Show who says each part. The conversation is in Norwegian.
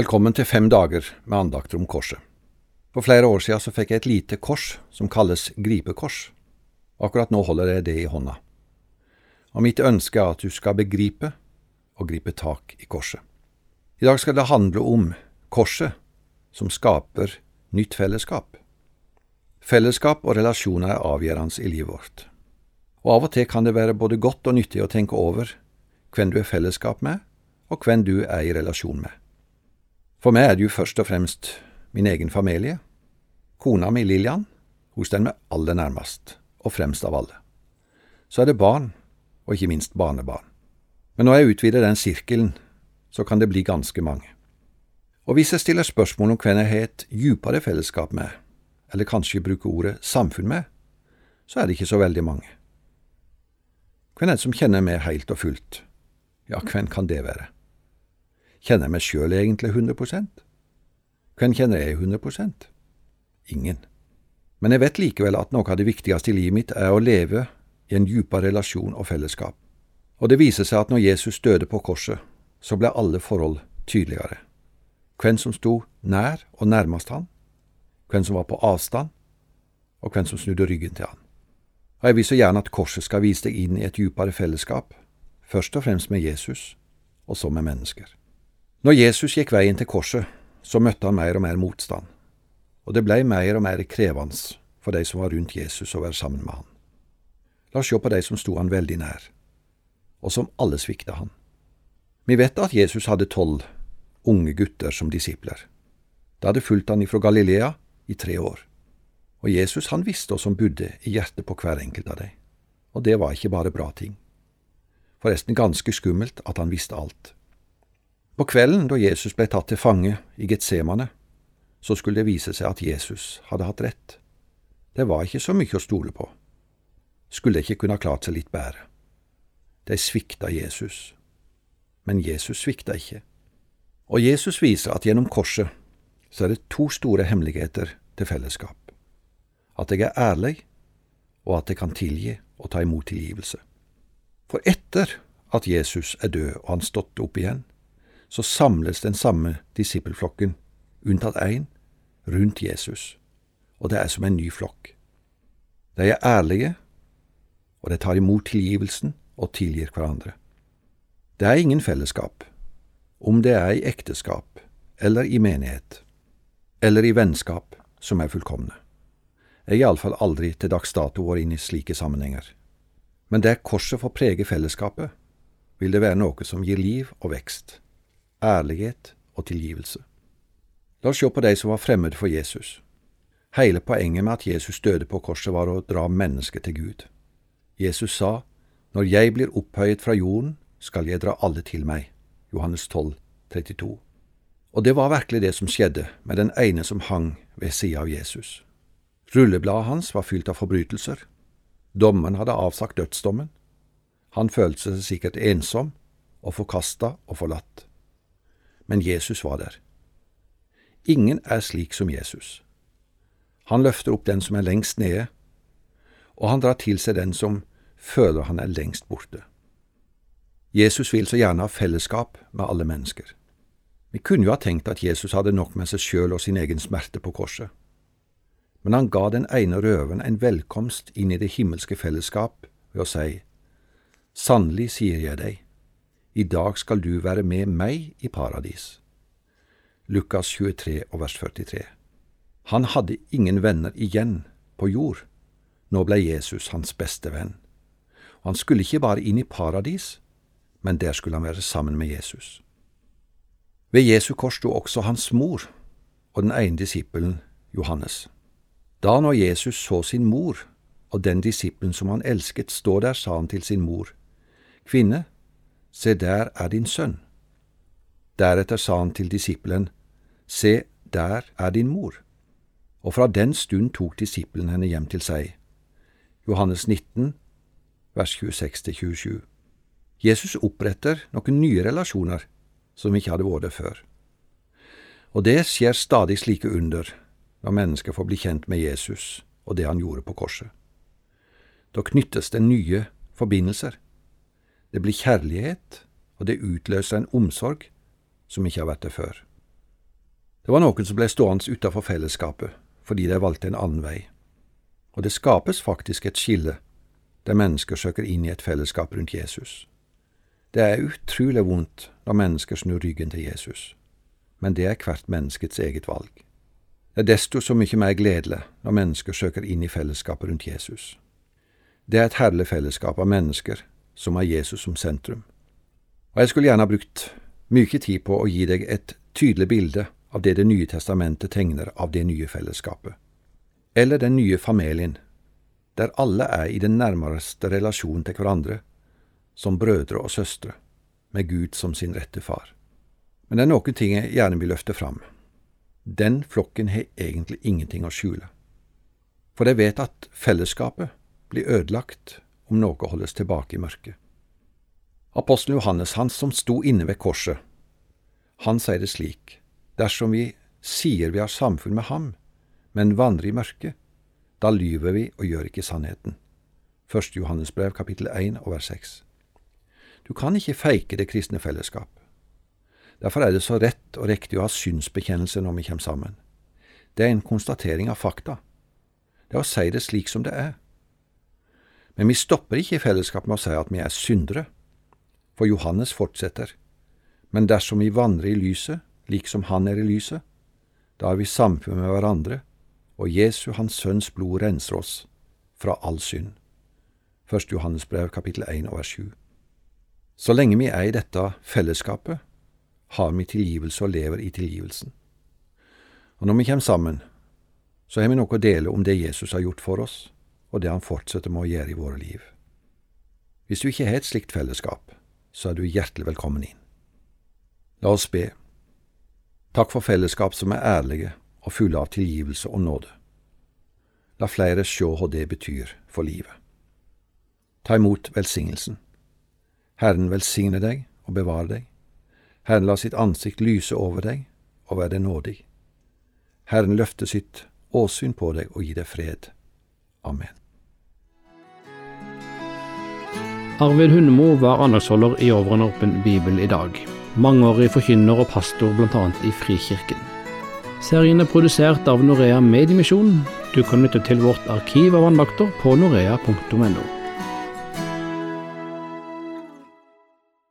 Speaker 1: Velkommen til fem dager med andakter om korset. For flere år siden så fikk jeg et lite kors som kalles gripekors. Akkurat nå holder jeg det i hånda. Og mitt ønske er at du skal begripe og gripe tak i korset. I dag skal det handle om korset som skaper nytt fellesskap. Fellesskap og relasjoner er avgjørende i livet vårt. Og av og til kan det være både godt og nyttig å tenke over hvem du er fellesskap med, og hvem du er i relasjon med. For meg er det jo først og fremst min egen familie. Kona mi Lillian, hun står meg aller nærmest, og fremst av alle. Så er det barn, og ikke minst barnebarn. Men når jeg utvider den sirkelen, så kan det bli ganske mange. Og hvis jeg stiller spørsmål om hvem jeg har et djupere fellesskap med, eller kanskje bruker ordet samfunn med, så er det ikke så veldig mange. Hvem er det som kjenner meg helt og fullt? Ja, hvem kan det være? Kjenner jeg meg sjøl egentlig 100% Hvem kjenner jeg 100% Ingen. Men jeg vet likevel at noe av det viktigste i livet mitt er å leve i en djupere relasjon og fellesskap. Og det viser seg at når Jesus døde på korset, så ble alle forhold tydeligere. Hvem som sto nær og nærmest han, hvem som var på avstand, og hvem som snudde ryggen til han. Og jeg vil så gjerne at korset skal vise deg inn i et djupere fellesskap, først og fremst med Jesus, og så med mennesker. Når Jesus gikk veien til korset, så møtte han mer og mer motstand, og det blei mer og mer krevende for de som var rundt Jesus å være sammen med han. La oss se på de som sto han veldig nær, og som alle svikta han. Vi vet at Jesus hadde tolv unge gutter som disipler. De hadde fulgt han ifra Galilea i tre år. Og Jesus han visste hva som bodde i hjertet på hver enkelt av dem. Og det var ikke bare bra ting. Forresten ganske skummelt at han visste alt. På kvelden da Jesus ble tatt til fange i Getsemane, så skulle det vise seg at Jesus hadde hatt rett. Det var ikke så mye å stole på. Skulle ikke kunne ha klart seg litt bedre. De svikta Jesus. Men Jesus svikta ikke. Og Jesus viser at gjennom korset så er det to store hemmeligheter til fellesskap. At jeg er ærlig, og at jeg kan tilgi og ta imot tilgivelse. For etter at Jesus er død og han stått opp igjen, så samles den samme disippelflokken, unntatt én, rundt Jesus, og det er som en ny flokk. De er ærlige, og de tar imot tilgivelsen og tilgir hverandre. Det er ingen fellesskap, om det er i ekteskap eller i menighet, eller i vennskap, som er fullkomne. Jeg har iallfall aldri til dags dato vært inn i slike sammenhenger. Men der korset får prege fellesskapet, vil det være noe som gir liv og vekst, ærlighet og tilgivelse. La oss se på de som var fremmede for Jesus. Hele poenget med at Jesus døde på korset var å dra mennesket til Gud. Jesus sa, Når jeg blir opphøyet fra jorden, skal jeg dra alle til meg. Johannes 12, 32. Og det var virkelig det som skjedde med den ene som hang ved sida av Jesus. Rullebladet hans var fylt av forbrytelser. Dommeren hadde avsagt dødsdommen. Han følte seg sikkert ensom og forkasta og forlatt. Men Jesus var der. Ingen er slik som Jesus. Han løfter opp den som er lengst nede, og han drar til seg den som føler han er lengst borte. Jesus vil så gjerne ha fellesskap med alle mennesker. Vi kunne jo ha tenkt at Jesus hadde nok med seg sjøl og sin egen smerte på korset. Men han ga den ene røveren en velkomst inn i det himmelske fellesskap ved å si, Sannelig sier jeg deg, i dag skal du være med meg i paradis. Lukas 23 og vers 43. Han hadde ingen venner igjen på jord. Nå ble Jesus hans beste venn. Og han skulle ikke bare inn i paradis, men der skulle han være sammen med Jesus. Ved Jesu kors sto også hans mor og den ene disippelen Johannes. Da når Jesus så sin mor og den disippelen som han elsket stå der, sa han til sin mor, Kvinne, se der er din sønn. Deretter sa han til disippelen, Se, der er din mor. Og fra den stund tok disippelen henne hjem til seg. Johannes 19, vers 26–27. Jesus oppretter noen nye relasjoner som ikke hadde vært der før. Og det skjer stadig slike under når mennesker får bli kjent med Jesus og det han gjorde på korset. Da knyttes det nye forbindelser. Det blir kjærlighet, og det utløser en omsorg som ikke har vært der før. Det var noen som ble stående utafor fellesskapet fordi de valgte en annen vei. Og det skapes faktisk et skille der mennesker søker inn i et fellesskap rundt Jesus. Det er utrolig vondt når mennesker snur ryggen til Jesus, men det er hvert menneskets eget valg. Det er desto så mye mer gledelig når mennesker søker inn i fellesskapet rundt Jesus. Det er et herlig fellesskap av mennesker som har Jesus som sentrum. Og jeg skulle gjerne ha brukt mye tid på å gi deg et tydelig bilde av det Det nye testamentet tegner av det nye fellesskapet, eller den nye familien, der alle er i den nærmeste relasjon til hverandre, som brødre og søstre, med Gud som sin rette far. Men det er noen ting jeg gjerne vil løfte fram. Den flokken har egentlig ingenting å skjule. For de vet at fellesskapet blir ødelagt om noe holdes tilbake i mørket. Apostelen Johannes, han som sto inne ved korset, han sier det slik, dersom vi sier vi har samfunn med ham, men vandrer i mørket, da lyver vi og gjør ikke sannheten. Første Johannes brev, kapittel 1 og vers 6. Du kan ikke feike det kristne fellesskap. Derfor er det så rett og riktig å ha synsbekjennelse når vi kommer sammen. Det er en konstatering av fakta. Det er å si det slik som det er. Men vi stopper ikke i fellesskap med å si at vi er syndere, for Johannes fortsetter. Men dersom vi vandrer i lyset, liksom han er i lyset, da er vi samfunn med hverandre, og Jesu, Hans Sønns blod, renser oss fra all synd. Første Johannes brev, kapittel 1 og vers 7. Så lenge vi er i dette fellesskapet, har vi tilgivelse og lever i tilgivelsen. Og når vi kommer sammen, så har vi noe å dele om det Jesus har gjort for oss, og det han fortsetter med å gjøre i våre liv. Hvis du ikke har et slikt fellesskap, så er du hjertelig velkommen inn. La oss be. Takk for fellesskap som er ærlige og fulle av tilgivelse og nåde. La flere sjå hva det betyr for livet. Ta imot velsignelsen. Herren velsigne deg og bevare deg. Herren la sitt ansikt lyse over deg og være deg nådig. Herren løfte sitt åsyn på deg og gi deg fred. Amen.
Speaker 2: Arvid Hundemo var andagsholder i Over en åpen bibel i dag. Mangeårig forkynner og pastor bl.a. i Frikirken. Serien er produsert av Norea Mediemisjon. Du kan lytte til vårt arkiv av andakter på norea.no.